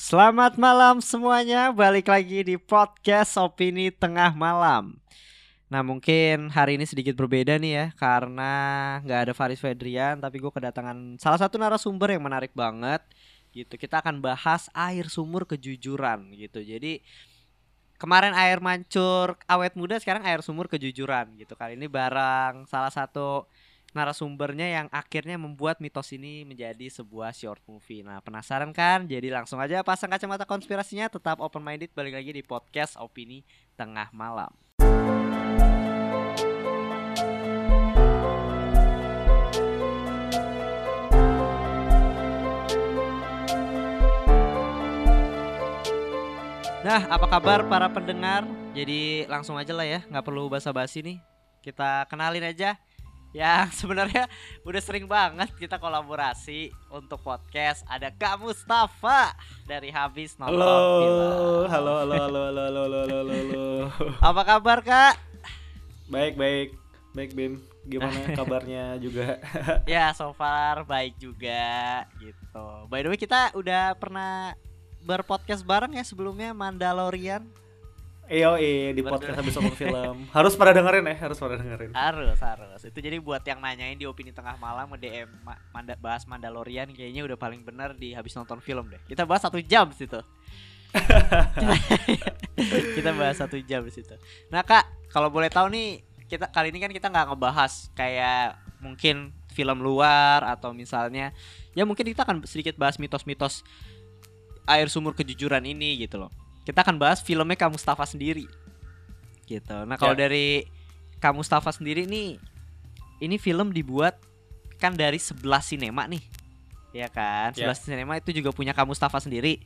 Selamat malam semuanya, balik lagi di podcast Opini Tengah Malam. Nah mungkin hari ini sedikit berbeda nih ya Karena nggak ada Faris Fedrian Tapi gue kedatangan salah satu narasumber yang menarik banget gitu. Kita akan bahas air sumur kejujuran gitu. Jadi kemarin air mancur awet muda sekarang air sumur kejujuran gitu. Kali ini barang salah satu narasumbernya yang akhirnya membuat mitos ini menjadi sebuah short movie. Nah, penasaran kan? Jadi langsung aja pasang kacamata konspirasinya, tetap open minded balik lagi di podcast Opini Tengah Malam. Nah, apa kabar para pendengar? Jadi langsung aja lah ya, nggak perlu basa-basi nih. Kita kenalin aja yang sebenarnya udah sering banget kita kolaborasi untuk podcast ada Kak Mustafa dari habis nonton halo, film. Halo, halo, halo, halo, halo, halo, halo, halo. Apa kabar Kak? Baik, baik, baik Bim. Gimana kabarnya juga? ya so far baik juga gitu. By the way kita udah pernah berpodcast bareng ya sebelumnya Mandalorian. Iyo, di podcast habis nonton film. Harus pada dengerin ya, harus pada dengerin. Harus, harus. Itu jadi buat yang nanyain di opini tengah malam nge-DM ma manda bahas Mandalorian kayaknya udah paling benar di habis nonton film deh. Kita bahas satu jam situ. kita bahas satu jam di situ. Nah kak, kalau boleh tahu nih, kita kali ini kan kita nggak ngebahas kayak mungkin film luar atau misalnya, ya mungkin kita akan sedikit bahas mitos-mitos air sumur kejujuran ini gitu loh kita akan bahas filmnya Kak Mustafa sendiri. Gitu. Nah, kalau Ya. dari Kak Mustafa sendiri nih ini film dibuat kan dari sebelah sinema nih. Ya kan? Ya. Sebelah sinema itu juga punya Kak Mustafa sendiri.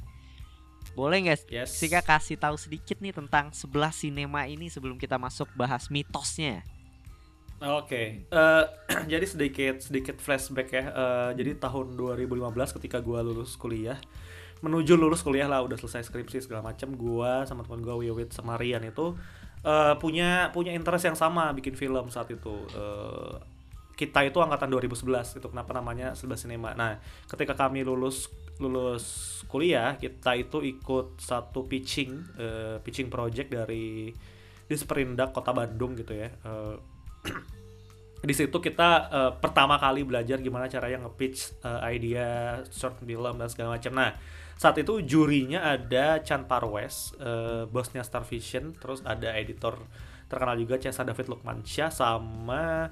Boleh nggak Yes. sih Kak kasih tahu sedikit nih tentang sebelah sinema ini sebelum kita masuk bahas mitosnya? Oke, eh, jadi sedikit sedikit flashback ya. Eh, jadi tahun 2015 ketika gua lulus kuliah, menuju lulus kuliah lah, udah selesai skripsi segala macam, gua sama teman gua Wiwit sama Rian itu eh, punya punya interest yang sama bikin film saat itu. Eh, kita itu angkatan 2011 itu kenapa namanya sebelah sinema. Nah, ketika kami lulus lulus kuliah, kita itu ikut satu pitching eh, pitching project dari di Sperindak Kota Bandung gitu ya. Eh, di situ kita eh, pertama kali belajar gimana caranya nge-pitch eh, idea short film dan segala macam. Nah, saat itu jurinya ada Chan Parwes, eh, bosnya Star Vision, terus ada editor terkenal juga Cesa David Lukmansyah sama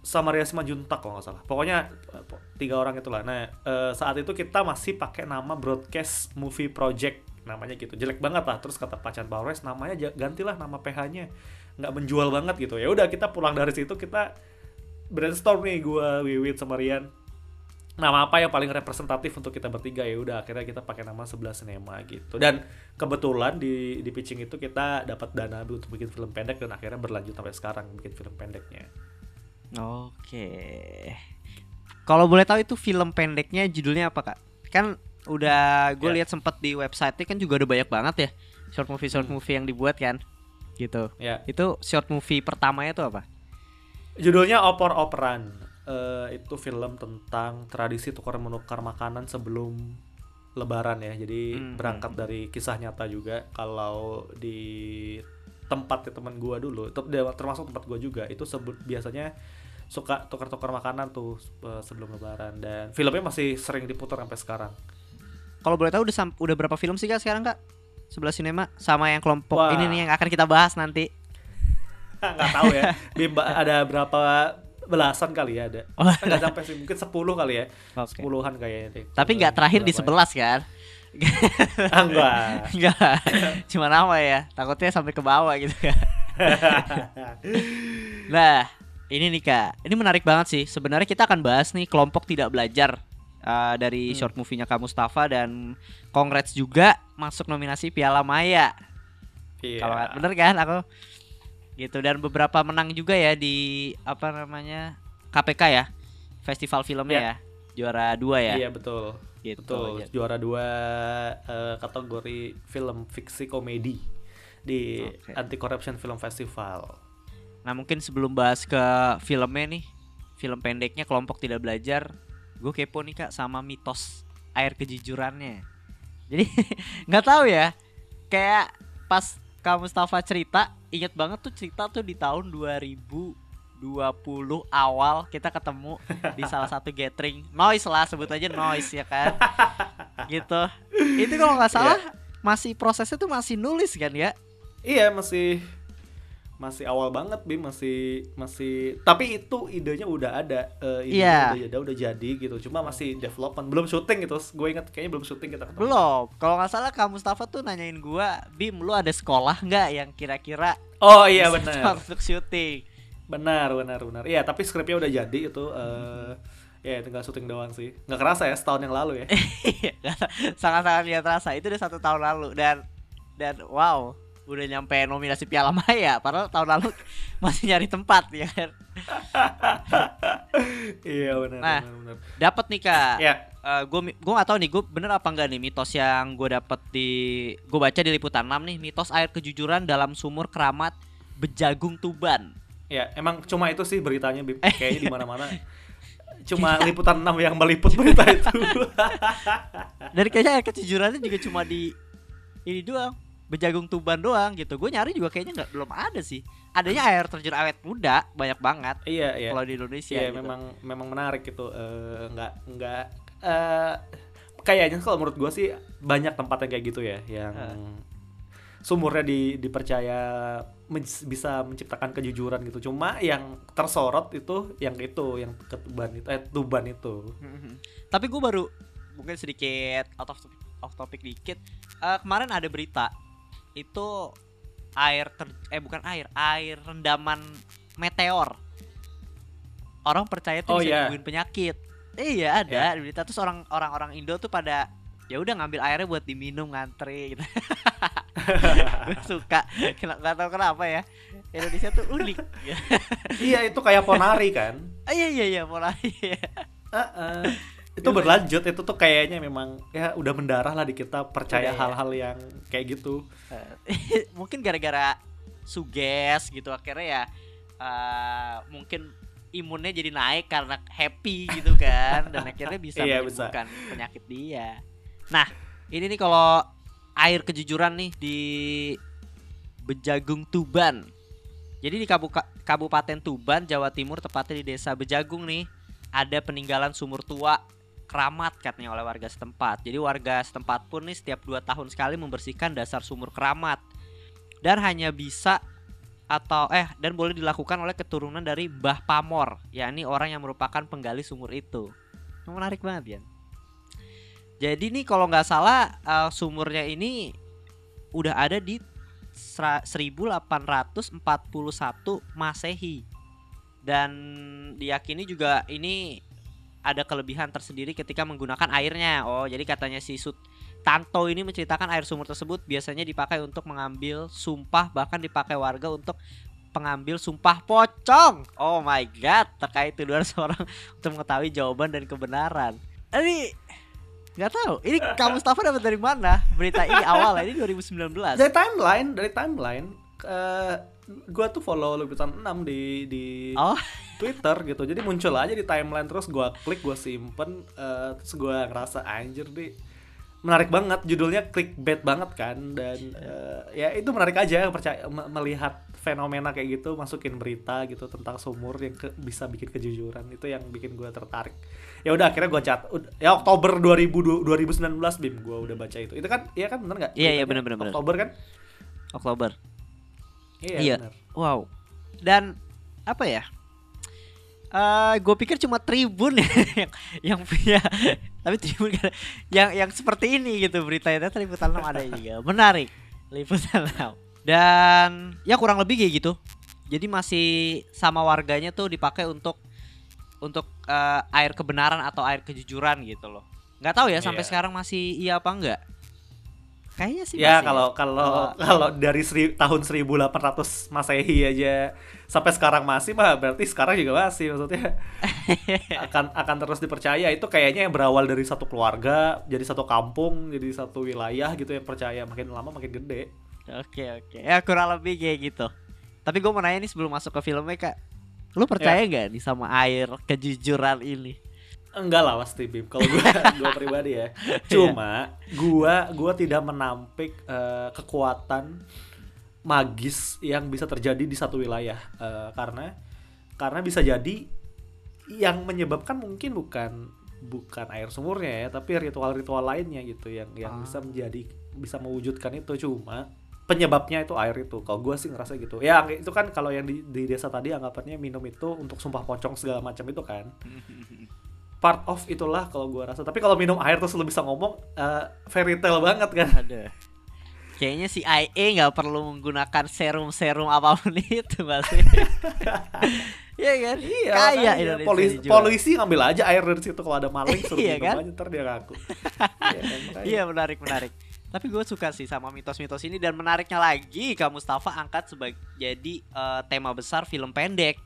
sama Ria Simanjuntak kalau nggak salah. Pokoknya eh, tiga orang itulah. Nah, eh, saat itu kita masih pakai nama Broadcast Movie Project namanya gitu. Jelek banget lah. Terus kata Pak Chan Parwes namanya gantilah nama PH-nya. Nggak menjual banget gitu. Ya udah kita pulang dari situ kita brainstorm nih gua Wiwit sama Rian nama apa yang paling representatif untuk kita bertiga ya udah akhirnya kita pakai nama sebelah sinema gitu dan kebetulan di di pitching itu kita dapat dana untuk bikin film pendek dan akhirnya berlanjut sampai sekarang bikin film pendeknya Oke. Kalau boleh tahu itu film pendeknya judulnya apa kak? Kan udah gue Ya. lihat sempet di website kan juga ada banyak banget ya short movie short Hmm. movie yang dibuat kan, gitu. ya Itu short movie pertamanya itu apa? judulnya Opor Operan Eh, itu film tentang tradisi tukar menukar makanan sebelum Lebaran ya jadi Hmm, berangkat hmm. dari kisah nyata juga kalau di tempat teman gua dulu termasuk tempat gua juga itu sebut biasanya suka tukar-tukar makanan tuh eh, sebelum Lebaran dan filmnya masih sering diputar sampai sekarang Kalau boleh tahu udah udah berapa film sih kak sekarang kak? Sebelah sinema sama yang kelompok Wah. ini nih yang akan kita bahas nanti. nggak tahu ya Bimba ada berapa belasan kali ya ada Oh. nggak sampai sih mungkin 10 kali ya sepuluhan kayaknya deh Tapi nggak terakhir di ya? sebelas kan? Ah, enggak Enggak. Cuma nama ya. Takutnya sampai ke bawah gitu kan. Nah, ini nih Kak. Ini menarik banget sih. Sebenarnya kita akan bahas nih kelompok tidak belajar uh, dari Hmm. short movie-nya Kak Mustafa dan congrats juga masuk nominasi Piala Maya. Iya. Kalau nggak- bener kan aku gitu dan beberapa menang juga ya di apa namanya KPK ya. Festival filmnya Iya. ya. Juara dua ya. Iya betul. Gitu. Betul. Jadi- Juara dua eh, kategori film fiksi komedi di Oke. Anti Corruption Film Festival. Nah mungkin sebelum bahas ke filmnya nih Film pendeknya kelompok tidak belajar Gue kepo nih kak sama mitos air kejujurannya Jadi nggak tahu ya. Kayak pas Kak Mustafa cerita, inget banget tuh cerita tuh di tahun 2020 awal kita ketemu di salah satu gathering noise lah sebut aja noise ya kan. gitu. Itu kalau nggak salah masih prosesnya tuh masih nulis kan ya? Iya masih masih awal banget bim masih masih tapi itu idenya udah ada uh, Iya. udah ada udah jadi gitu cuma masih development belum syuting gitu gue inget kayaknya belum syuting kita ketemu Belum. Kalau nggak salah Kak Mustafa tuh nanyain gua, Bim, lu ada sekolah nggak yang kira-kira oh iya benar untuk syuting? benar benar benar iya tapi skripnya udah jadi itu eh ya tinggal syuting doang sih nggak kerasa ya setahun yang lalu ya Sangat-sangat tidak terasa. Itu udah satu tahun lalu dan dan wow, udah nyampe nominasi Piala Maya. Padahal tahun lalu masih nyari tempat ya kan. iya benar Nah. benar benar Dapat nih kak. ya gue gue nggak tahu nih gue bener apa enggak nih mitos yang gue dapet di gue baca di liputan 6 nih mitos air kejujuran dalam sumur keramat Bejagung Tuban. ya emang cuma itu sih beritanya bim Eh. kayaknya di mana mana cuma liputan 6 yang meliput berita itu Dan kayaknya air kejujurannya juga cuma di ini doang, Bejagung Tuban doang gitu. Gue nyari juga kayaknya nggak belum ada sih. Adanya air terjun awet muda banyak banget iya iya kalau di Indonesia. Iya gitu. memang memang menarik gitu eh, nggak nggak eh, kayaknya kalau menurut gua sih banyak tempat yang kayak gitu ya yang Heeh. sumurnya di, dipercaya men- bisa menciptakan kejujuran gitu cuma yang tersorot itu yang itu yang ketuban itu eh tuban itu Mhm. Tapi gue baru mungkin sedikit out of topic, off topic dikit. Eh, kemarin ada berita itu air ter eh bukan air, air rendaman meteor. Orang percaya tuh Oh, bisa nyembuhin penyakit. Iya ada di berita terus orang orang-orang Indo tuh pada ya udah ngambil airnya buat diminum ngantri gitu. gue suka nggak tahu kenapa ya Indonesia tuh unik iya itu kayak ponari kan iya iya iya Heeh. Itu Gimana? berlanjut itu tuh kayaknya memang ya udah mendarah lah di kita percaya Udah, ya. hal-hal yang kayak gitu Eh, mungkin gara-gara suges gitu akhirnya ya eh, mungkin imunnya jadi naik karena happy gitu kan dan akhirnya bisa Iya, bisa. menyembuhkan penyakit dia. Nah, ini nih kalau air kejujuran nih di Bejagung Tuban. Jadi di Kabuka- Kabupaten Tuban, Jawa Timur tepatnya di Desa Bejagung nih ada peninggalan sumur tua keramat katanya oleh warga setempat. Jadi warga setempat pun nih setiap dua tahun sekali membersihkan dasar sumur keramat dan hanya bisa atau eh dan boleh dilakukan oleh keturunan dari Mbah Pamor, yakni orang yang merupakan penggali sumur itu. Menarik banget ya. Jadi nih kalau nggak salah eh, sumurnya ini udah ada di sera- 1841 Masehi dan diyakini juga ini ada kelebihan tersendiri ketika menggunakan airnya. Oh, jadi katanya si Sut Tanto ini menceritakan air sumur tersebut biasanya dipakai untuk mengambil sumpah bahkan dipakai warga untuk pengambil sumpah pocong. Oh my god, terkait tuduhan seorang untuk mengetahui jawaban dan kebenaran. Ini nggak tahu. Ini kamu Mustafa dapat dari mana berita ini awal ini 2019. dari timeline dari timeline eh gua tuh follow liputan 6 di di Oh, Twitter gitu. Jadi muncul aja di timeline terus gua klik gua simpen eh, terus gua ngerasa anjir nih menarik banget. Judulnya clickbait banget kan dan eh, ya itu menarik aja percaya me- melihat fenomena kayak gitu masukin berita gitu tentang sumur yang ke- bisa bikin kejujuran. Itu yang bikin gua tertarik. Ya udah akhirnya gua cat ya Oktober 2000 2019 bim gua udah baca itu. Itu kan iya kan bener nggak? Iya, iya, bener, bener. Oktober kan? Oktober. Iya, Iya. bener. Wow. Dan apa ya? Eh, gue pikir cuma Tribun ya yang, yang punya, tapi Tribun kan yang yang seperti ini gitu beritanya. Ternyata liputan 6 ada juga. Menarik. Liputan 6. Dan ya kurang lebih kayak gitu. Jadi masih sama warganya tuh dipakai untuk untuk eh, air kebenaran atau air kejujuran gitu loh. Nggak tahu ya sampai Iya. sekarang masih iya apa enggak. Kayaknya sih Ya masih kalau kalau Kalau- dari seri, tahun 1800 Masehi aja sampai sekarang masih mah berarti sekarang juga masih maksudnya. Akan akan terus dipercaya. Itu kayaknya yang berawal dari satu keluarga jadi satu kampung jadi satu wilayah gitu yang percaya. Makin lama makin gede. Oke oke. Ya kurang lebih kayak gitu. Tapi gue mau nanya nih sebelum masuk ke filmnya kak, lu percaya nggak nih sama air kejujuran ini? Enggak lah pasti Bim. Kalau gue gue pribadi ya. Cuma gue gue tidak menampik uh, kekuatan magis yang bisa terjadi di satu wilayah uh, karena karena bisa jadi yang menyebabkan mungkin bukan bukan air sumurnya ya tapi ritual-ritual lainnya gitu yang yang ah. bisa menjadi bisa mewujudkan itu cuma penyebabnya itu air itu kalau gue sih ngerasa gitu ya itu kan kalau yang di, di desa tadi anggapannya minum itu untuk sumpah pocong segala macam itu kan part of itulah kalau gue rasa tapi kalau minum air terus lo bisa ngomong uh, fairy tale banget kan ada kayaknya si IE nggak perlu menggunakan serum-serum apa pun itu pasti Iya kan? Iya. Kayak Indonesia polisi, polisi ngambil aja air dari situ kalau ada maling suruh iya kan? aja ntar dia ngaku. iya, kan? iya menarik menarik. Tapi gue suka sih sama mitos-mitos ini dan menariknya lagi Kak Mustafa angkat sebagai jadi uh, tema besar film pendek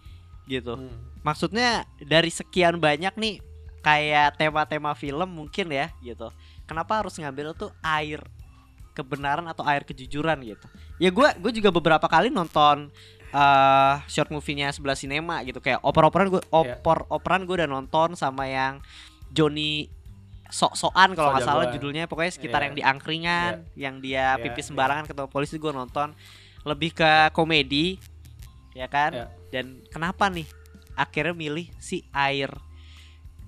gitu. Hmm. Maksudnya dari sekian banyak nih kayak tema-tema film mungkin ya gitu. Kenapa harus ngambil tuh air kebenaran atau air kejujuran gitu? Ya gue gue juga beberapa kali nonton uh, short movie-nya sebelah sinema gitu kayak oper-operan gue iya. oper operan gue udah nonton sama yang Johnny sok-sokan kalau nggak salah judulnya pokoknya sekitar yeah. yang di angkringan yeah. yang dia yeah. pipis sembarangan yeah. ketemu polisi gue nonton lebih ke komedi ya kan yeah. dan kenapa nih akhirnya milih si air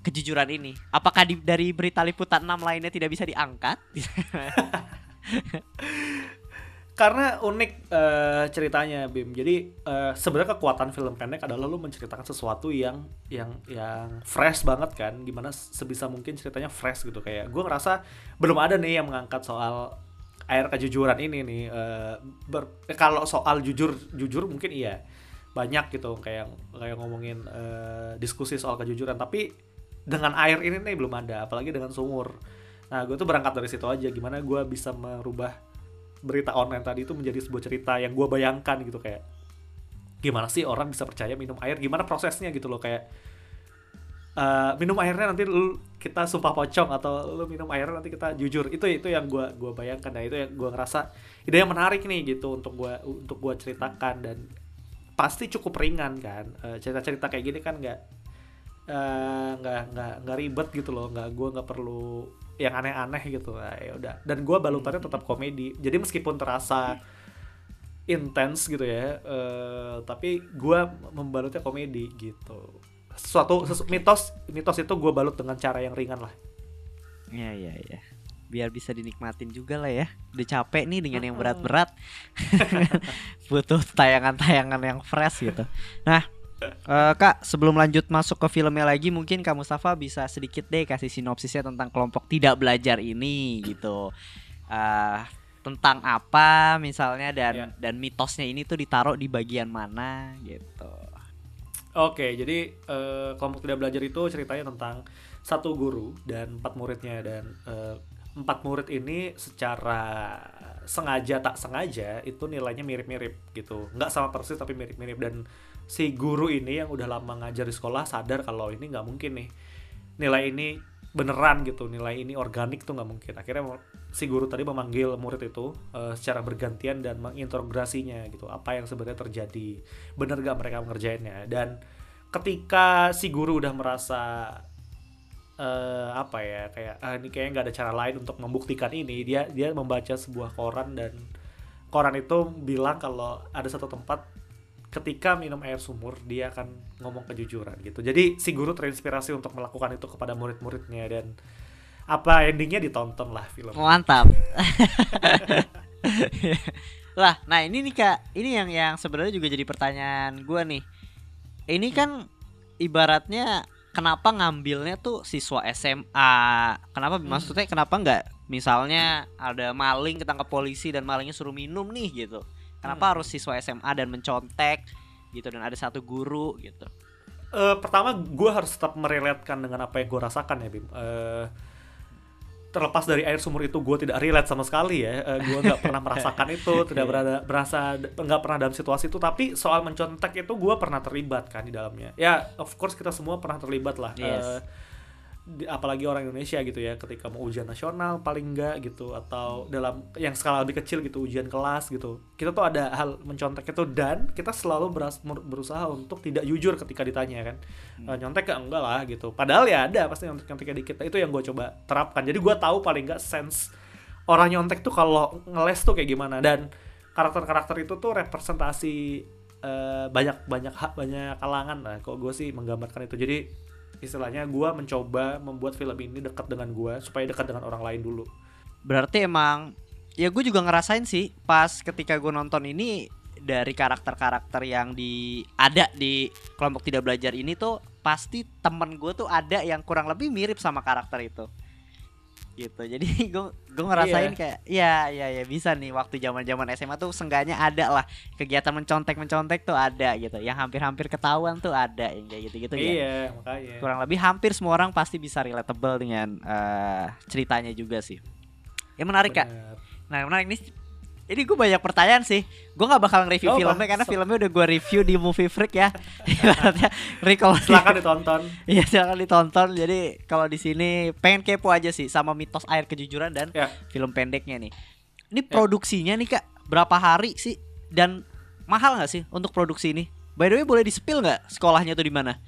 kejujuran ini. Apakah di, dari berita liputan 6 lainnya tidak bisa diangkat? Karena unik uh, ceritanya Bim. Jadi uh, sebenarnya kekuatan film pendek adalah lu menceritakan sesuatu yang yang yang fresh banget kan. Gimana sebisa mungkin ceritanya fresh gitu kayak. Gue ngerasa belum ada nih yang mengangkat soal air kejujuran ini nih. Uh, kalau soal jujur jujur mungkin iya banyak gitu kayak kayak ngomongin uh, diskusi soal kejujuran tapi dengan air ini nih belum ada apalagi dengan sumur. Nah gue tuh berangkat dari situ aja gimana gue bisa merubah berita online tadi itu menjadi sebuah cerita yang gue bayangkan gitu kayak gimana sih orang bisa percaya minum air? Gimana prosesnya gitu loh kayak uh, minum airnya nanti lu kita sumpah pocong atau lu minum airnya nanti kita jujur. Itu itu yang gue gua bayangkan. Dan itu yang gue ngerasa ide yang menarik nih gitu untuk gue untuk gue ceritakan. Dan pasti cukup ringan kan uh, cerita-cerita kayak gini kan nggak Eh, nggak uh, nggak nggak ribet gitu loh nggak gue nggak perlu yang aneh-aneh gitu. Nah, ya udah. Dan gue balutannya tetap komedi. Jadi meskipun terasa intens gitu ya uh, tapi gue membalutnya komedi gitu. Suatu sesu, mitos mitos itu gue balut dengan cara yang ringan lah. Iya iya iya. Biar bisa dinikmatin juga lah ya. Udah capek nih dengan yang berat-berat. Butuh tayangan-tayangan yang fresh gitu. Nah Uh, Kak, sebelum lanjut masuk ke filmnya lagi, mungkin Kak Mustafa bisa sedikit deh kasih sinopsisnya tentang kelompok tidak belajar ini gitu. Uh, tentang apa misalnya dan yeah. dan mitosnya ini tuh ditaruh di bagian mana gitu. Oke, jadi uh, kelompok tidak belajar itu ceritanya tentang satu guru dan empat muridnya dan uh, empat murid ini secara sengaja tak sengaja itu nilainya mirip-mirip gitu, nggak sama persis tapi mirip-mirip dan si guru ini yang udah lama ngajar di sekolah sadar kalau ini nggak mungkin nih. Nilai ini beneran gitu nilai ini organik tuh nggak mungkin. Akhirnya si guru tadi memanggil murid itu uh, secara bergantian dan mengintegrasinya gitu apa yang sebenarnya terjadi. Bener gak mereka mengerjainnya? Dan ketika si guru udah merasa uh, apa ya kayak ah, ini kayaknya nggak ada cara lain untuk membuktikan ini dia dia membaca sebuah koran dan koran itu bilang kalau ada satu tempat ketika minum air sumur dia akan ngomong kejujuran gitu. Jadi si guru terinspirasi untuk melakukan itu kepada murid-muridnya dan apa endingnya ditonton lah film. Mantap. Lah nah ini nih kak. Ini yang yang sebenarnya juga jadi pertanyaan gue nih. Ini kan ibaratnya kenapa ngambilnya tuh siswa SMA kenapa hmm. maksudnya kenapa nggak misalnya ada maling ketangkap polisi dan malingnya suruh minum nih gitu Kenapa hmm. harus siswa SMA dan mencontek gitu dan ada satu guru gitu? Uh, pertama gue harus tetap merelatkan dengan apa yang gue rasakan ya Bim. Uh, terlepas dari air sumur itu gue tidak relate sama sekali ya uh, gue nggak pernah merasakan itu tidak berada berasa nggak pernah dalam situasi itu tapi soal mencontek itu gue pernah terlibat kan di dalamnya ya of course kita semua pernah terlibat lah yes. uh, apalagi orang Indonesia gitu ya ketika mau ujian nasional paling enggak gitu atau dalam yang skala lebih kecil gitu ujian kelas gitu. Kita tuh ada hal mencontek itu dan kita selalu beras- berusaha untuk tidak jujur ketika ditanya kan. Eh, nyontek ke enggak lah gitu. Padahal ya ada pasti nyontek nyonteknya dikit. Itu yang gue coba terapkan. Jadi gue tahu paling enggak sense orang nyontek tuh kalau ngeles tuh kayak gimana. Dan karakter-karakter itu tuh representasi eh, banyak banyak hak banyak kalangan lah. Kok gue sih menggambarkan itu. Jadi istilahnya gue mencoba membuat film ini dekat dengan gue supaya dekat dengan orang lain dulu. Berarti emang ya gue juga ngerasain sih pas ketika gue nonton ini dari karakter-karakter yang di ada di kelompok tidak belajar ini tuh pasti temen gue tuh ada yang kurang lebih mirip sama karakter itu gitu. Jadi gue gue ngerasain Iya. kayak ya ya ya bisa nih waktu zaman zaman SMA tuh sengganya ada lah. Kegiatan mencontek mencontek tuh ada gitu. Yang hampir-hampir ketahuan tuh ada yang kayak gitu gitu ya iya makanya. Kurang lebih hampir semua orang pasti bisa relatable dengan eh, ceritanya juga sih. Ya menarik kak. Bener. Nah menarik nih ini gue banyak pertanyaan sih. Gue gak bakal review Oh, filmnya. Karena filmnya udah gue review di Movie Freak ya. Ibaratnya recall silakan ditonton. Iya silakan ditonton. Jadi kalau di sini pengen kepo aja sih Sama mitos air kejujuran dan ya. film pendeknya nih. Ini produksinya nih kak Berapa hari sih? Dan mahal gak sih untuk produksi ini? By the way boleh di spill gak sekolahnya tuh di mana?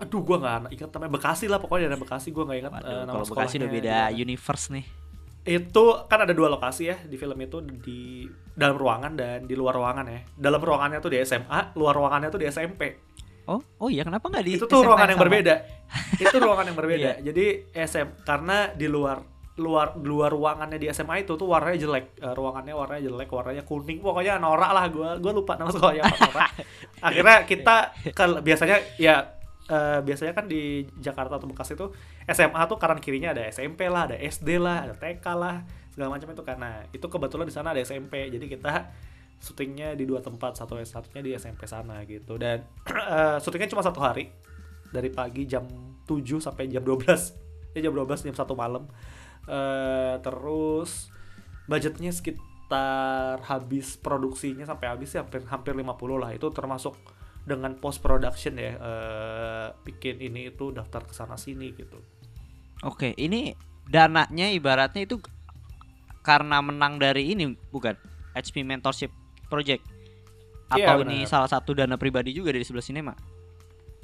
aduh gue nggak ingat namanya Bekasi lah pokoknya daerah Bekasi gue nggak ingat Waduh, eh, nama kalau Bekasi udah beda mana. universe nih itu kan ada dua lokasi ya di film itu di dalam ruangan dan di luar ruangan ya. Dalam ruangannya tuh di SMA luar ruangannya tuh di SMP Oh, oh iya kenapa nggak di itu tuh SMA ruangan yang sama? berbeda. Itu ruangan yang berbeda. Iya. jadi SM karena di luar luar luar ruangannya di SMA itu tuh warnanya jelek. Eh, ruangannya warnanya jelek warnanya kuning pokoknya norak lah. Gue gue lupa nama sekolahnya norak akhirnya kita ke biasanya ya eh, biasanya kan di Jakarta atau Bekasi itu SMA tuh kanan kirinya ada SMP lah ada SD lah ada TK lah segala macam itu karena itu kebetulan di sana ada SMP jadi kita syutingnya di dua tempat satu satunya di SMP sana gitu. Dan eh, syutingnya cuma satu hari dari pagi jam 7 sampai jam 12 ya jam 12 jam 1 malam. Eh terus budgetnya sekitar habis produksinya sampai habis ya hampir hampir 50 lah. Itu termasuk dengan post production ya eh bikin ini itu daftar ke sana sini gitu. Oke, ini dananya ibaratnya itu karena menang dari ini bukan? HP Mentorship Project. Iya, atau ini benar. salah satu dana pribadi juga dari sebelah sinema.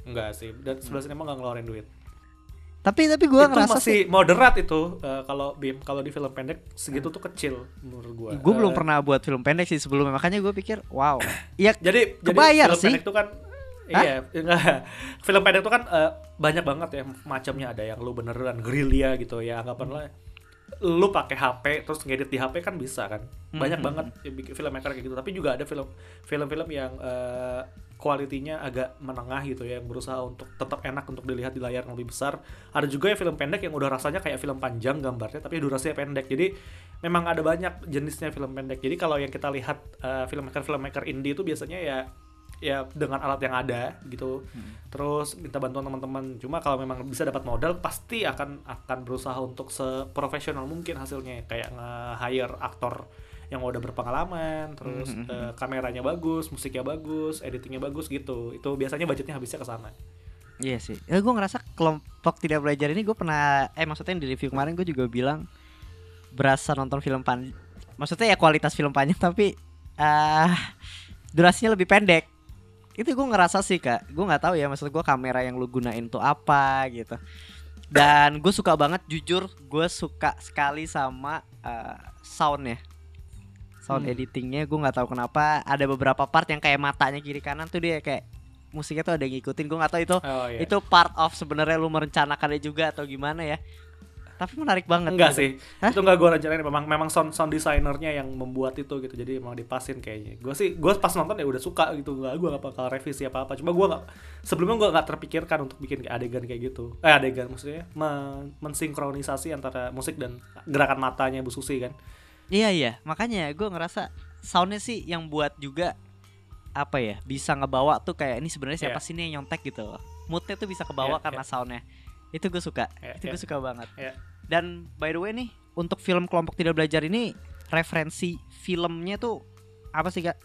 enggak sih dan sebelah sini emang nggak ngeluarin duit Tapi tapi gue ngerasa masih sih, moderat itu eh, kalau bim kalau di film pendek segitu tuh kecil menurut gua gue belum Eh, pernah buat film pendek sih sebelumnya makanya gue pikir wow. Iya jadi Kebayar jadi film sih. pendek itu kan Hah? iya enggak film pendek itu kan eh, banyak banget ya macamnya ada yang lu beneran gerilya gitu ya anggapanlah lu pakai HP terus ngedit di HP kan bisa kan banyak Mhm. banget yang bikin filmmaker kayak gitu tapi juga ada film film-film yang eh, kualitinya agak menengah gitu ya yang berusaha untuk tetap enak untuk dilihat di layar yang lebih besar. Ada juga ya film pendek yang udah rasanya kayak film panjang gambarnya tapi durasinya pendek. Jadi memang ada banyak jenisnya film pendek. Jadi kalau yang kita lihat eh, filmmaker filmmaker indie itu biasanya ya ya dengan alat yang ada gitu. Terus minta bantuan teman-teman. Cuma kalau memang bisa dapat modal pasti akan akan berusaha untuk seprofesional mungkin hasilnya. Kayak nge-hire aktor yang udah berpengalaman terus Mhm. eh, kameranya bagus musiknya bagus editingnya bagus gitu itu biasanya budgetnya habisnya ke sana Iya sih. Ya gue ngerasa kelompok tidak belajar ini gue pernah eh maksudnya di review kemarin gue juga bilang berasa nonton film pan maksudnya ya kualitas film panjang tapi ah durasinya lebih pendek. Itu gue ngerasa sih kak. Gue nggak tahu ya maksud gue kamera yang lu gunain tuh apa gitu. Dan gue suka banget jujur gue suka sekali sama eh, soundnya. Sound Hmm. editingnya gue nggak tahu kenapa ada beberapa part yang kayak matanya kiri kanan tuh dia kayak musiknya tuh ada yang ngikutin gue nggak tahu itu. Oh iya. Itu part of sebenarnya lu merencanakannya juga atau gimana ya? Tapi menarik banget. Enggak gitu. sih. Hah? itu enggak gue rencanain memang memang sound sound desainernya yang membuat itu gitu jadi emang dipasin kayaknya. Gue sih gue pas nonton ya udah suka gitu nggak gue nggak bakal revisi apa apa cuma gue nggak sebelumnya gue nggak terpikirkan untuk bikin kayak adegan kayak gitu. Eh adegan maksudnya men- mensinkronisasi antara musik dan gerakan matanya Bu Susi kan iya iya makanya gue ngerasa soundnya sih yang buat juga apa ya bisa ngebawa tuh kayak ini sebenarnya siapa Iya. sih nih yang nyontek gitu loh moodnya tuh bisa kebawa Iya, karena soundnya itu gue suka Iya, itu iya. gue suka banget Iya. dan by the way nih untuk film kelompok tidak belajar ini referensi filmnya tuh apa sih kak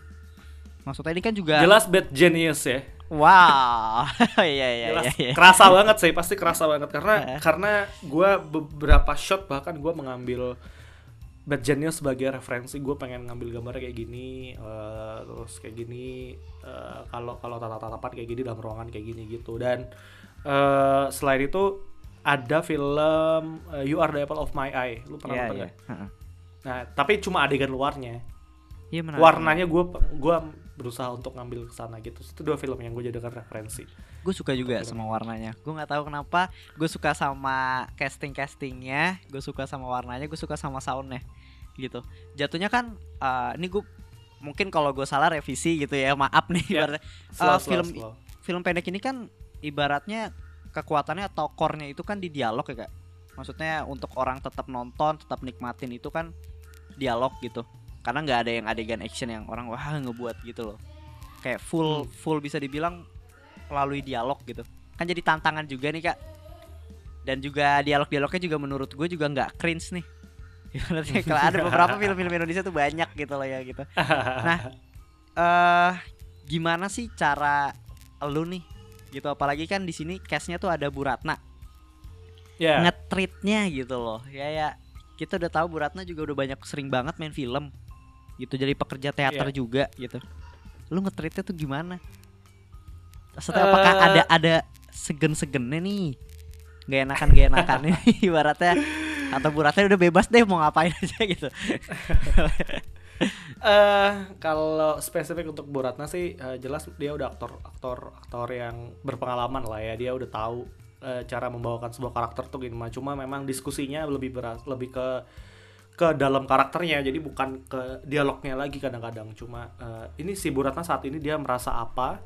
maksudnya ini kan juga jelas bad genius ya Wow, iya iya iya. iya. kerasa banget sih, pasti kerasa banget karena Heeh. karena gua beberapa shot bahkan gua mengambil Bad Genius sebagai referensi gue pengen ngambil gambarnya kayak gini eh, terus kayak gini eh, kalau kalau tatap-tatapan kayak gini dalam ruangan kayak gini gitu dan eh, selain itu ada film eh, You Are the Apple of My Eye lu pernah Iya nonton iya. nggak? Heeh. Nah tapi cuma adegan luarnya Iya menarik. warnanya gue gua berusaha untuk ngambil ke sana gitu itu dua film yang gue jadikan referensi Gue suka juga sama warnanya. Gue nggak tahu kenapa. Gue suka sama casting castingnya. Gue suka sama warnanya. Gue suka sama soundnya. Gitu. Jatuhnya kan. eh, ini gue mungkin kalau gue salah revisi gitu ya. Maaf nih. Ya. ibaratnya. Slow, slow, film slow. film pendek ini kan ibaratnya kekuatannya atau core-nya itu kan di dialog ya kak. Maksudnya untuk orang tetap nonton, tetap nikmatin itu kan dialog gitu. Karena nggak ada yang adegan action yang orang wah ngebuat gitu loh. Kayak full Hmm. full bisa dibilang melalui dialog gitu. Kan jadi tantangan juga nih kak. Dan juga dialog-dialognya juga menurut gue juga nggak cringe nih. Kalau ada beberapa film-film Indonesia tuh banyak gitu loh ya gitu. Nah, eh gimana sih cara lu nih gitu apalagi kan di sini case-nya tuh ada Bu Ratna ya ngetritnya gitu loh ya ya kita udah tahu Bu Ratna juga udah banyak sering banget main film gitu jadi pekerja teater Iya. juga gitu lu ngetritnya tuh gimana Maksudnya apakah Eh. ada ada segen-segennya nih? Gak enakan gak enakan. Nih ibaratnya atau Bu Ratna udah bebas deh mau ngapain aja gitu. Eh kalau spesifik untuk Bu Ratna sih eh, jelas dia udah aktor aktor aktor yang berpengalaman lah ya. Dia udah tahu eh, cara membawakan sebuah karakter tuh gimana. Cuma memang diskusinya lebih berat lebih ke ke dalam karakternya. Jadi bukan ke dialognya lagi kadang-kadang. Cuma eh, ini si Bu Ratna saat ini dia merasa apa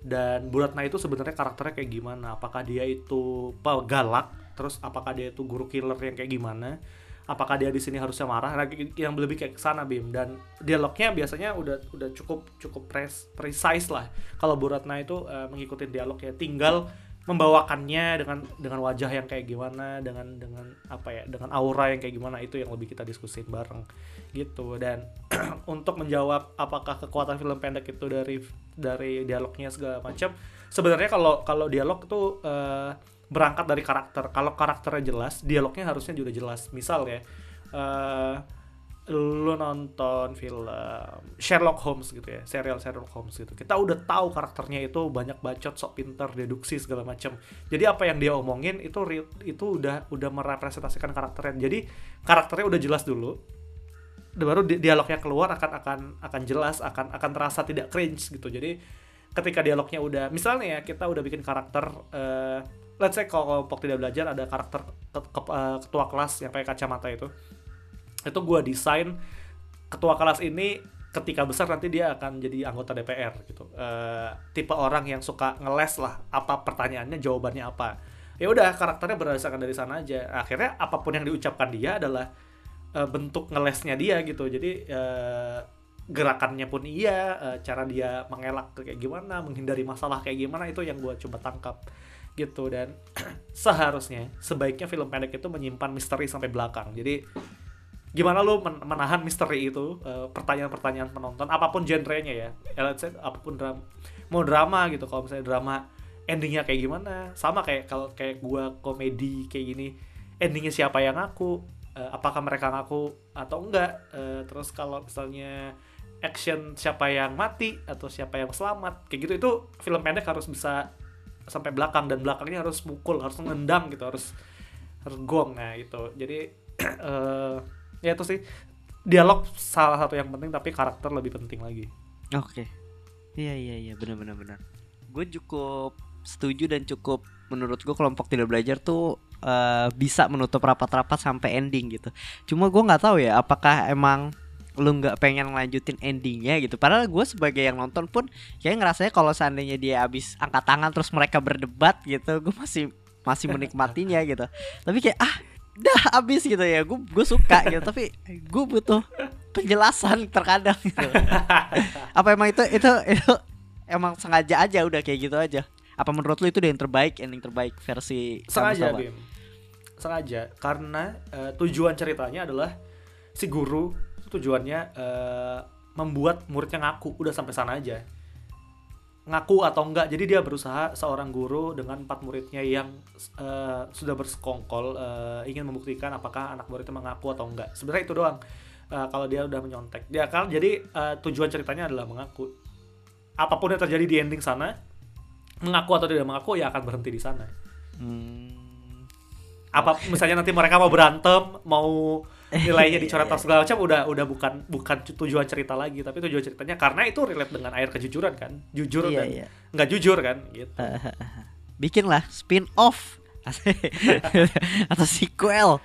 dan Bu Ratna itu sebenarnya karakternya kayak gimana? Apakah dia itu galak? Terus apakah dia itu guru killer yang kayak gimana? Apakah dia di sini harusnya marah? Nah, yang lebih kayak ke sana Bim. Dan dialognya biasanya udah udah cukup cukup pres, precise lah. Kalau Bu Ratna itu eh, mengikuti dialog ya tinggal membawakannya dengan dengan wajah yang kayak gimana dengan dengan apa ya dengan aura yang kayak gimana itu yang lebih kita diskusin bareng gitu. Dan untuk menjawab apakah kekuatan film pendek itu dari dari dialognya segala macam. Sebenarnya kalau kalau dialog itu eh, berangkat dari karakter. Kalau karakternya jelas dialognya harusnya juga jelas. Misal ya eh lu nonton film Sherlock Holmes gitu ya serial Sherlock Holmes gitu. Kita udah tahu karakternya itu banyak bacot sok pinter deduksi segala macam. Jadi apa yang dia omongin itu itu udah udah merepresentasikan karakternya. Jadi karakternya udah jelas dulu baru di- dialognya keluar akan akan akan jelas akan akan terasa tidak cringe gitu. Jadi ketika dialognya udah misalnya ya kita udah bikin karakter eh, let's say kalau kelompok tidak belajar ada karakter ke- ke- eh, ketua kelas yang pakai kacamata itu. Itu gue desain ketua kelas ini ketika besar nanti dia akan jadi anggota DPR gitu. Eh, tipe orang yang suka ngeles lah apa pertanyaannya jawabannya apa. Ya udah karakternya berdasarkan dari sana aja. Akhirnya apa pun yang diucapkan dia adalah eh, bentuk ngelesnya dia gitu. Jadi eh, gerakannya pun iya eh, cara dia mengelak kayak gimana menghindari masalah kayak gimana itu yang gue coba tangkap gitu. Dan seharusnya sebaiknya film pendek itu menyimpan misteri sampai belakang. Jadi gimana lu men- menahan misteri itu pertanyaan-pertanyaan penonton apa pun genrenya ya. Ya, let's say apa pun drama mau drama gitu kalau misalnya drama endingnya kayak gimana sama kayak kalau kayak gua komedi kayak gini endingnya siapa yang ngaku Eh, apakah mereka ngaku atau enggak? Eh, terus kalau misalnya action siapa yang mati atau siapa yang selamat kayak gitu itu film pendek harus bisa sampai belakang dan belakangnya harus mukul harus nendang gitu harus harus gong. Nah itu jadi eh ya itu sih. Dialog salah satu yang penting tapi karakter lebih penting lagi. Oke. Iya iya iya. Benar benar benar. Gue cukup setuju dan cukup menurut gue kelompok tidak belajar tuh eh, bisa menutup rapat-rapat sampai ending gitu. Cuma gue nggak tahu ya apakah emang lu nggak pengen lanjutin endingnya gitu. Padahal gue sebagai yang nonton pun kayak ngerasanya kalau seandainya dia habis angkat tangan terus mereka berdebat gitu, gue masih masih menikmatinya gitu. Tapi kayak ah dah habis gitu ya gue gue suka gitu tapi gue butuh penjelasan terkadang gitu apa emang itu itu itu emang sengaja aja udah kayak gitu aja apa menurut lu itu yang terbaik ending terbaik versi sengaja? Bim. Sengaja karena eh, tujuan ceritanya adalah si guru tujuannya eh, membuat muridnya ngaku udah sampai sana aja. Ngaku atau enggak jadi dia berusaha seorang guru dengan empat muridnya yang uh, sudah bersekongkol uh, ingin membuktikan apakah anak muridnya mengaku atau enggak. Sebenarnya itu doang uh, kalau dia udah menyontek. Dia kan jadi uh, tujuan ceritanya adalah mengaku. Apa pun yang terjadi di ending sana mengaku atau tidak mengaku ya akan berhenti di sana. Hmm. apa misalnya nanti mereka mau berantem mau nilainya dicoret atau segala macam udah udah bukan bukan tujuan cerita lagi tapi tujuan ceritanya karena itu relate dengan air kejujuran kan jujur iya, dan iya. nggak jujur kan gitu. Bikin lah spin off atau sequel.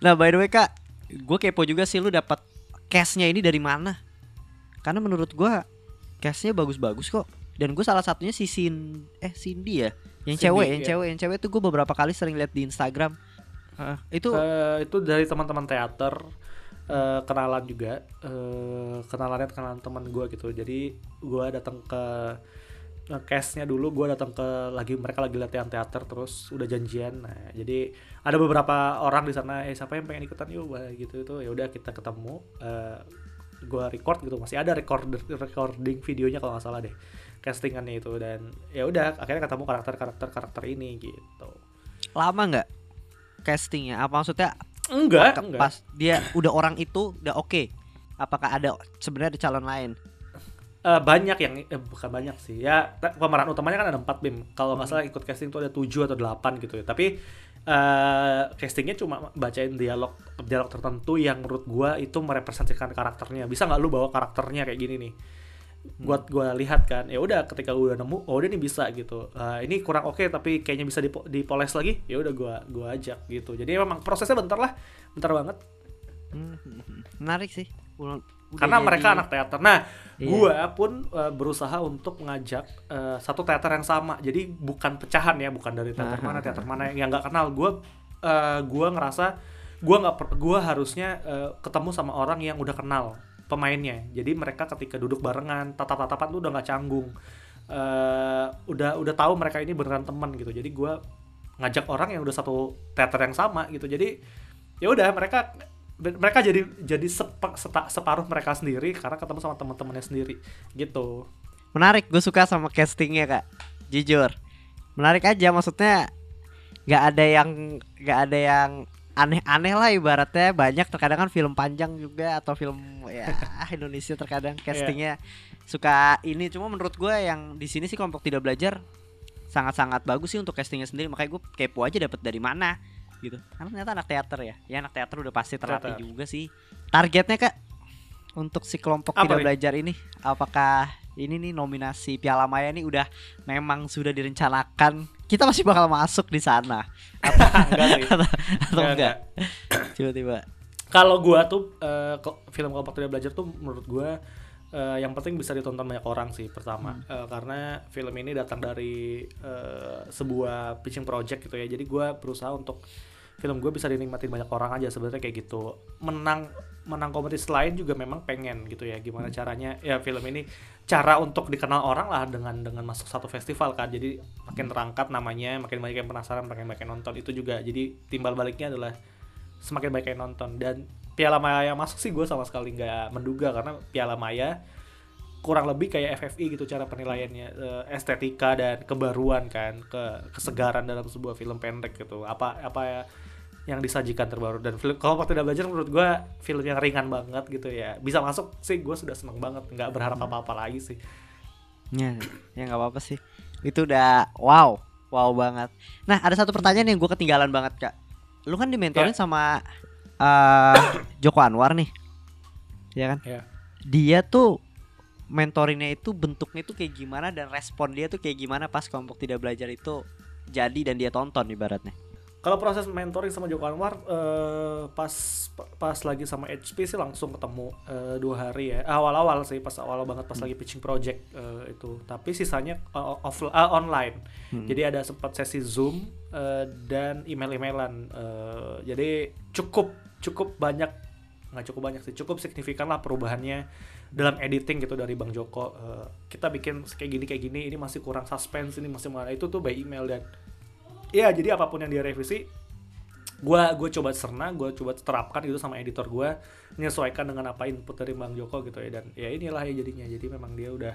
Nah by the way kak gue kepo juga sih lu dapat cashnya ini dari mana? Karena menurut gue cashnya bagus-bagus kok dan gue salah satunya si Sin eh Cindy ya? Yang Cindy, cewek yang iya. cewek yang cewek tuh gue beberapa kali sering lihat di Instagram. Uh, itu uh, itu dari teman-teman teater uh, kenalan juga. Uh, kenalannya kenalan teman gue gitu. Jadi gue datang ke case-nya dulu gue datang ke lagi mereka lagi latihan teater terus udah janjian. Nah jadi ada beberapa orang di sana eh siapa yang pengen ikutan yuk? Gitu itu ya udah kita ketemu. Uh, gue record gitu masih ada record recording videonya kalau nggak salah deh castingannya itu dan ya udah akhirnya ketemu karakter karakter karakter ini gitu lama nggak castingnya? Apa maksudnya? Enggak, enggak. Pas dia udah orang itu udah oke. Okay. Apakah ada sebenarnya ada calon lain? Uh, banyak yang eh, bukan banyak sih ya pemeran utamanya kan ada empat bim kalau nggak hmm. salah ikut casting tuh ada tujuh atau delapan gitu ya tapi uh, castingnya cuma bacain dialog dialog tertentu yang menurut gua itu merepresentasikan karakternya bisa nggak lu bawa karakternya kayak gini nih buat gue lihat kan ya udah ketika gue udah nemu oh udah nih bisa gitu. Uh, ini kurang oke okay, tapi kayaknya bisa dipo dipoles lagi ya udah gue gua ajak gitu. Jadi memang prosesnya bentar lah bentar banget. Hmm, menarik sih. Udah karena jadi... mereka anak teater. Nah iya. gue pun uh, berusaha untuk mengajak uh, satu teater yang sama. Jadi bukan pecahan ya bukan dari teater mana teater mana yang nggak kenal. Gue uh, gue ngerasa gue nggak gue harusnya uh, ketemu sama orang yang udah kenal pemainnya. Jadi mereka ketika duduk barengan tatap-tatapan tuh udah nggak canggung. Uh, udah udah tahu mereka ini beneran teman gitu. Jadi gue ngajak orang yang udah satu teater yang sama gitu. Jadi ya udah mereka mereka jadi jadi sepa, seta, separuh mereka sendiri karena ketemu sama teman-temannya sendiri gitu. Menarik gue suka sama castingnya kak. Jujur. Menarik aja maksudnya nggak ada yang nggak ada yang aneh-aneh lah ibaratnya. Banyak terkadang kan film panjang juga atau film ya Indonesia terkadang iya. castingnya yeah. suka ini. Cuma menurut gue yang di sini sih kelompok tidak belajar sangat-sangat bagus sih untuk castingnya sendiri. Makanya gue kepo aja dapat dari mana gitu. Karena ternyata anak teater ya. Ya anak teater udah pasti terlatih juga sih. Targetnya kak untuk si kelompok Apa tidak ini? belajar ini apakah ini nih nominasi Piala Maya ini udah memang sudah direncanakan kita masih bakal masuk di sana. Atau enggak sih. Atau, atau enggak, tiba-tiba. Kalau gua tuh uh, film kelompok tidak belajar tuh menurut gua uh, yang penting bisa ditonton banyak orang sih pertama. Hmm. uh, karena film ini datang dari uh, sebuah pitching project gitu ya. Jadi gua berusaha untuk film gue bisa dinikmatin banyak orang aja sebenarnya kayak gitu. Menang menang kompetisi lain juga memang pengen gitu ya. Gimana hmm. caranya? Ya film ini cara untuk dikenal orang lah dengan dengan masuk satu festival kan. Jadi makin terangkat namanya makin banyak yang penasaran makin banyak yang nonton itu juga. Jadi timbal baliknya adalah semakin banyak yang nonton. Dan Piala Maya yang masuk sih gue sama sekali nggak menduga karena Piala Maya kurang lebih kayak FFI gitu cara penilaiannya uh, estetika dan kebaruan kan ke kesegaran dalam sebuah film pendek gitu. Apa apa ya yang disajikan terbaru. Dan film kalau waktu tidak belajar menurut gue film yang ringan banget gitu ya. Bisa masuk sih gue sudah seneng banget. Nggak berharap hmm. apa apa lagi sih. Ya ya nggak apa apa sih. Itu udah wow wow banget. Nah ada satu pertanyaan yang gue ketinggalan banget kak. Lu kan dimentorin yeah. sama uh, Joko Anwar nih. Ya kan? Yeah. dia tuh mentoringnya itu bentuknya itu kayak gimana dan respon dia tuh kayak gimana pas kelompok tidak belajar itu jadi dan dia tonton ibaratnya kalau proses mentoring sama Joko Anwar uh, pas pas lagi sama HP sih langsung ketemu uh, dua hari ya. Awal-awal sih pas awal banget pas hmm. lagi pitching project uh, itu. Tapi sisanya uh, off uh, online. Hmm. jadi ada sempat sesi zoom uh, dan email-emailan. Uh, jadi cukup cukup banyak nggak cukup banyak sih cukup signifikan lah perubahannya dalam editing gitu dari Bang Joko. Uh, kita bikin kayak gini kayak gini ini masih kurang suspense ini masih mana. Itu tuh by email dan Iya, jadi apa pun yang dia revisi gue gue coba serna gue coba terapkan gitu sama editor gue menyesuaikan dengan apa input dari bang Joko gitu ya. Dan ya inilah ya jadinya. Jadi memang dia udah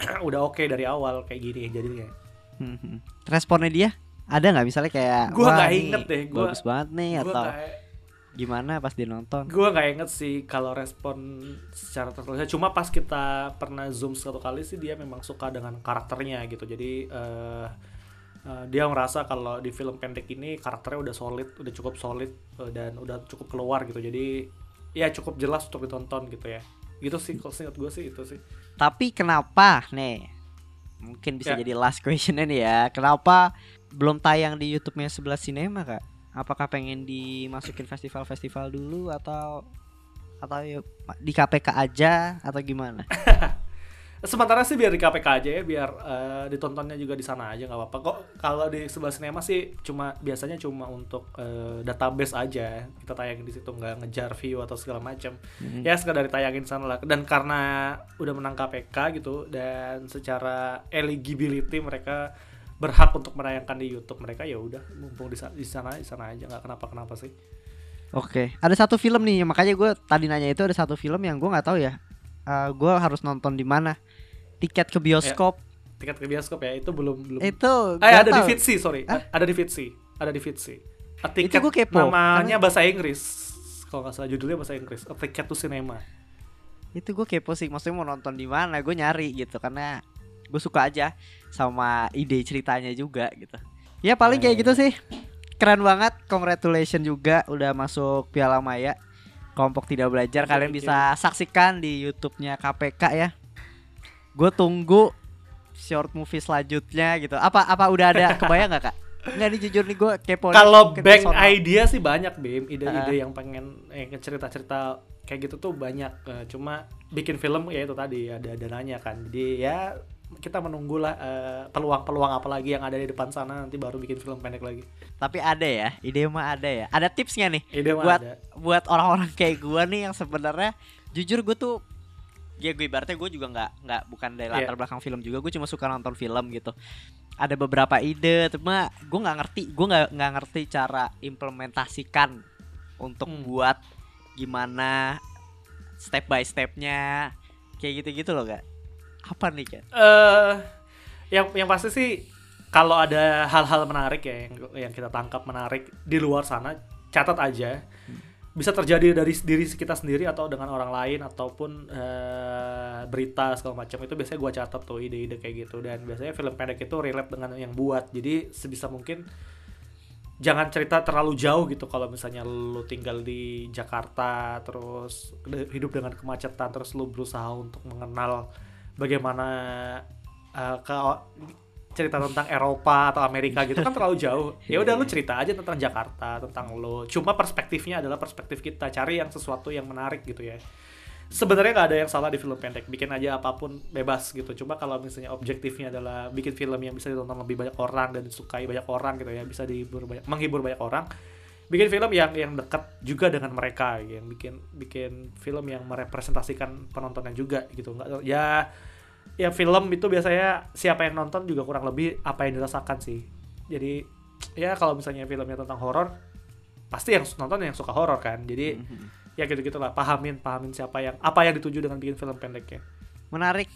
udah oke dari awal kayak gini jadinya. Hmm, hmm. Responnya dia? Ada nggak? Misalnya kayak Gua "Wah, nggak inget deh, gua- bagus banget nih gue atau gimana pas dia nonton? gue nggak inget sih kalau respon secara tertulis cuma pas kita pernah zoom satu kali sih dia memang suka dengan karakternya gitu. Jadi eh, eh, dia ngerasa kalau di film pendek ini karakternya udah solid udah cukup solid eh, dan udah cukup keluar gitu jadi ya cukup jelas untuk ditonton gitu ya gitu sih kalau seingat gue sih itu sih Tapi kenapa nih? Mungkin bisa Ya. jadi last questionnya nih ya. Kenapa belum tayang di YouTube-nya sebelah sinema kak? Apakah pengen dimasukin festival-festival dulu atau atau ya di KPK aja atau gimana? sementara sih biar di KPK aja ya biar eh, ditontonnya juga di sana aja nggak apa-apa kok kalau di sebelah sinema sih cuma biasanya cuma untuk eh, database aja kita tayangin di situ nggak ngejar view atau segala macam Hmm. ya sekadar ditayangin sana lah dan karena udah menang KPK gitu dan secara eligibility mereka berhak untuk menayangkan di YouTube mereka ya udah mumpung di di sana di sana aja nggak kenapa kenapa sih Oke, ada satu film nih, makanya gue tadi nanya itu ada satu film yang gue nggak tahu ya. Eh, gue harus nonton di mana? Tiket ke bioskop tiket ke bioskop ya itu belum belum itu Eh ada di tahu. Fitsi, sorry. Hah? Ada di Fitsi. Ada di Fitsi. A ticket gua kepo, namanya bahasa Inggris. Kalau nggak salah judulnya bahasa Inggris. A ticket to cinema. itu gue kepo sih maksudnya mau nonton di mana gue nyari gitu karena gue suka aja sama ide ceritanya juga gitu ya paling Nah, kayak ya, gitu sih keren banget congratulations juga udah masuk Piala Maya kelompok tidak belajar kalian bisa saksikan di YouTube-nya KPK ya gue tunggu short movie selanjutnya gitu apa apa udah ada kebayang nggak kak nggak nih jujur nih gue kepo Kalau personal. idea sih banyak, Bim. Ide-ide Ah. yang pengen eh, cerita-cerita kayak gitu tuh banyak. Eh, cuma bikin film ya itu tadi ada dananya kan. Jadi ya kita menunggulah eh, peluang-peluang apa lagi yang ada di depan sana nanti baru bikin film pendek lagi. tapi ada ya ide mah ada ya ada tips nggak nih Ide buat ada. buat orang-orang kayak gua nih yang sebenarnya jujur gue tuh ya gue ibaratnya gue juga nggak nggak bukan dari Iya. latar belakang film juga gue cuma suka nonton film gitu. Ada beberapa ide cuma gue nggak ngerti gue nggak nggak ngerti cara implementasikan untuk Hmm. buat gimana step by stepnya kayak gitu gitu loh gak apa nih kan eh yang yang pasti sih kalau ada hal-hal menarik ya yang yang kita tangkap menarik di luar sana catat aja bisa terjadi dari diri kita sendiri atau dengan orang lain ataupun eh, berita segala macam. Itu biasanya gua catat tuh ide-ide kayak gitu. Dan biasanya film pendek itu relate dengan yang buat. Jadi sebisa mungkin jangan cerita terlalu jauh gitu kalau misalnya lu tinggal di Jakarta terus hidup dengan kemacetan terus lu berusaha untuk mengenal bagaimana uh, ke cerita tentang Eropa atau Amerika gitu kan terlalu jauh. Ya udah lu cerita aja tentang Jakarta tentang lo. Cuma perspektifnya adalah perspektif kita. Cari yang sesuatu yang menarik gitu ya. Sebenarnya nggak ada yang salah di film pendek. Bikin aja apa pun bebas gitu. Cuma kalau misalnya objektifnya adalah bikin film yang bisa ditonton lebih banyak orang dan disukai banyak orang gitu ya bisa dihibur banyak menghibur banyak orang bikin film yang yang dekat juga dengan mereka yang bikin bikin film yang merepresentasikan penontonnya juga gitu. Nggak ya ya film itu biasanya siapa yang nonton juga kurang lebih apa yang dirasakan sih. Jadi ya kalau misalnya filmnya tentang horor pasti yang nonton yang suka horor kan. Jadi ya gitu gitulah pahamin pahamin siapa yang apa yang dituju dengan bikin film pendeknya. Menarik.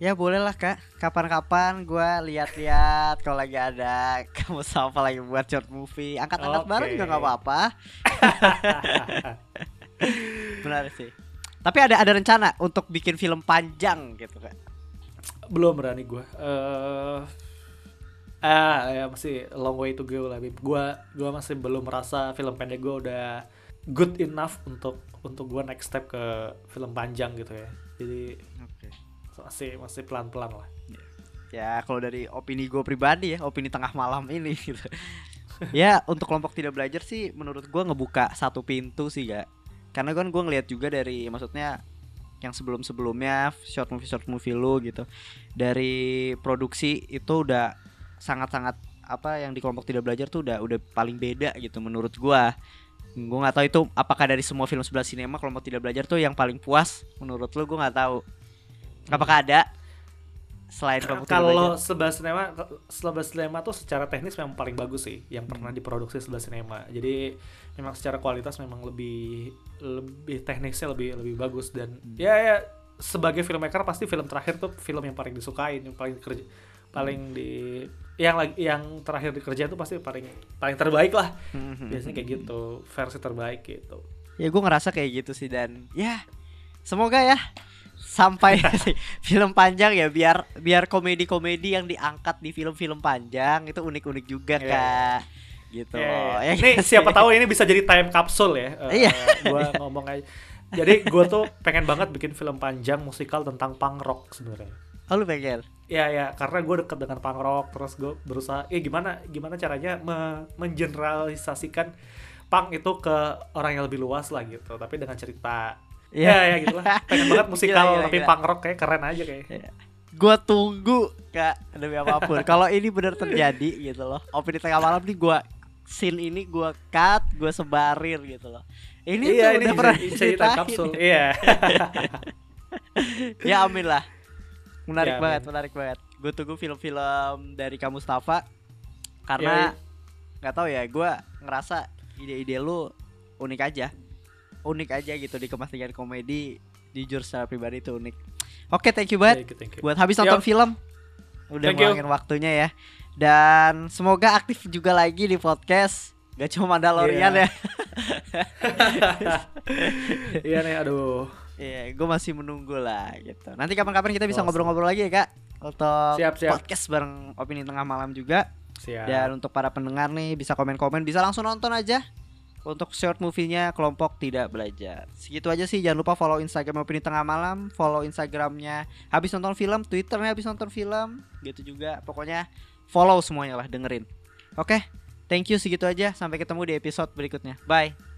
Ya boleh lah kak. Kapan-kapan gue lihat-lihat kalau lagi ada kamu sama lagi buat short movie. Angkat-angkat Oke. bareng juga nggak apa-apa. Menarik sih tapi ada ada rencana untuk bikin film panjang gitu kak? Belum berani gue eh ah ya masih long way to go lah gua gua masih belum merasa film pendek gue udah good enough untuk untuk gua next step ke film panjang gitu ya. Jadi oke. masih masih pelan pelan lah. Ya kalau dari opini gue pribadi ya opini tengah malam ini gitu. Ya untuk kelompok tidak belajar sih menurut gue ngebuka satu pintu sih gak karena kan gue ngelihat juga dari maksudnya yang sebelum sebelumnya short movie short movie lu gitu dari produksi itu udah sangat sangat apa yang di kelompok tidak belajar tuh udah udah paling beda gitu menurut gua. Gue nggak tahu itu apakah dari semua film sebelah sinema kelompok tidak belajar tuh yang paling puas menurut lu gue nggak tahu. Apakah ada selain belajar kalau sebelah sinema sebelah sinema tuh secara teknis memang paling bagus sih yang pernah diproduksi sebelah sinema jadi memang secara kualitas memang lebih lebih teknisnya lebih lebih bagus. Dan ya ya sebagai filmmaker pasti film terakhir tuh film yang paling disukain, yang paling kerja paling di yang lagi yang terakhir dikerjain tuh pasti paling paling terbaik lah. Biasanya kayak gitu, versi terbaik gitu. Ya gue ngerasa kayak gitu sih. Dan ya semoga ya sampai film panjang ya biar biar komedi-komedi yang diangkat di film-film panjang itu unik-unik juga Iya. kak gitu Ya, loh. ya. Ya Ini kan? siapa tahu ini bisa jadi time capsule ya. Eh, Iya. Gua ngomong aja. Jadi gue tuh pengen banget bikin film panjang musikal tentang punk rock sebenarnya. Oh lu pengen? Ya ya, karena gue deket dengan punk rock, terus gue berusaha, eh gimana gimana caranya me- mengeneralisasikan punk itu ke orang yang lebih luas lah gitu, tapi dengan cerita. Iya. Ya ya gitu lah. Pengen banget musikal Gila, gila, tapi gila. punk rock kayak keren aja kayak. Gua tunggu kak demi apa pun. Kalau ini benar terjadi gitu loh. Opini tengah malam nih gua scene ini gua cut, gua sebarin gitu loh. Ini iya tuh ini udah pernah diceritain. capsule. Iya. ya amin lah menarik Ya, banget amin. menarik banget gue tunggu film-film dari kamu Mustafa Ya, karena nggak tahu ya gue ngerasa ide-ide lu unik aja unik aja gitu dikemas dengan komedi jujur secara pribadi itu unik oke thank you banget Thank you, thank you. buat habis nonton Yo. film udah Thank you. waktunya ya dan semoga aktif juga lagi di podcast gak cuma Mandalorian Iya. ya Iya nih, aduh. Iya, gue masih menunggu lah gitu. Nanti kapan-kapan kita bisa ngobrol-ngobrol lagi ya kak untuk Siap, siap. podcast bareng opini tengah malam juga. Siap. Dan untuk para pendengar nih bisa komen-komen, bisa langsung nonton aja. Untuk short movie-nya kelompok tidak belajar. Segitu aja sih. Jangan lupa follow Instagram opini tengah malam, follow Instagramnya habis nonton film, Twitternya habis nonton film, gitu juga. Pokoknya follow semuanya lah, dengerin. Oke, thank you segitu aja. Sampai ketemu di episode berikutnya. Bye.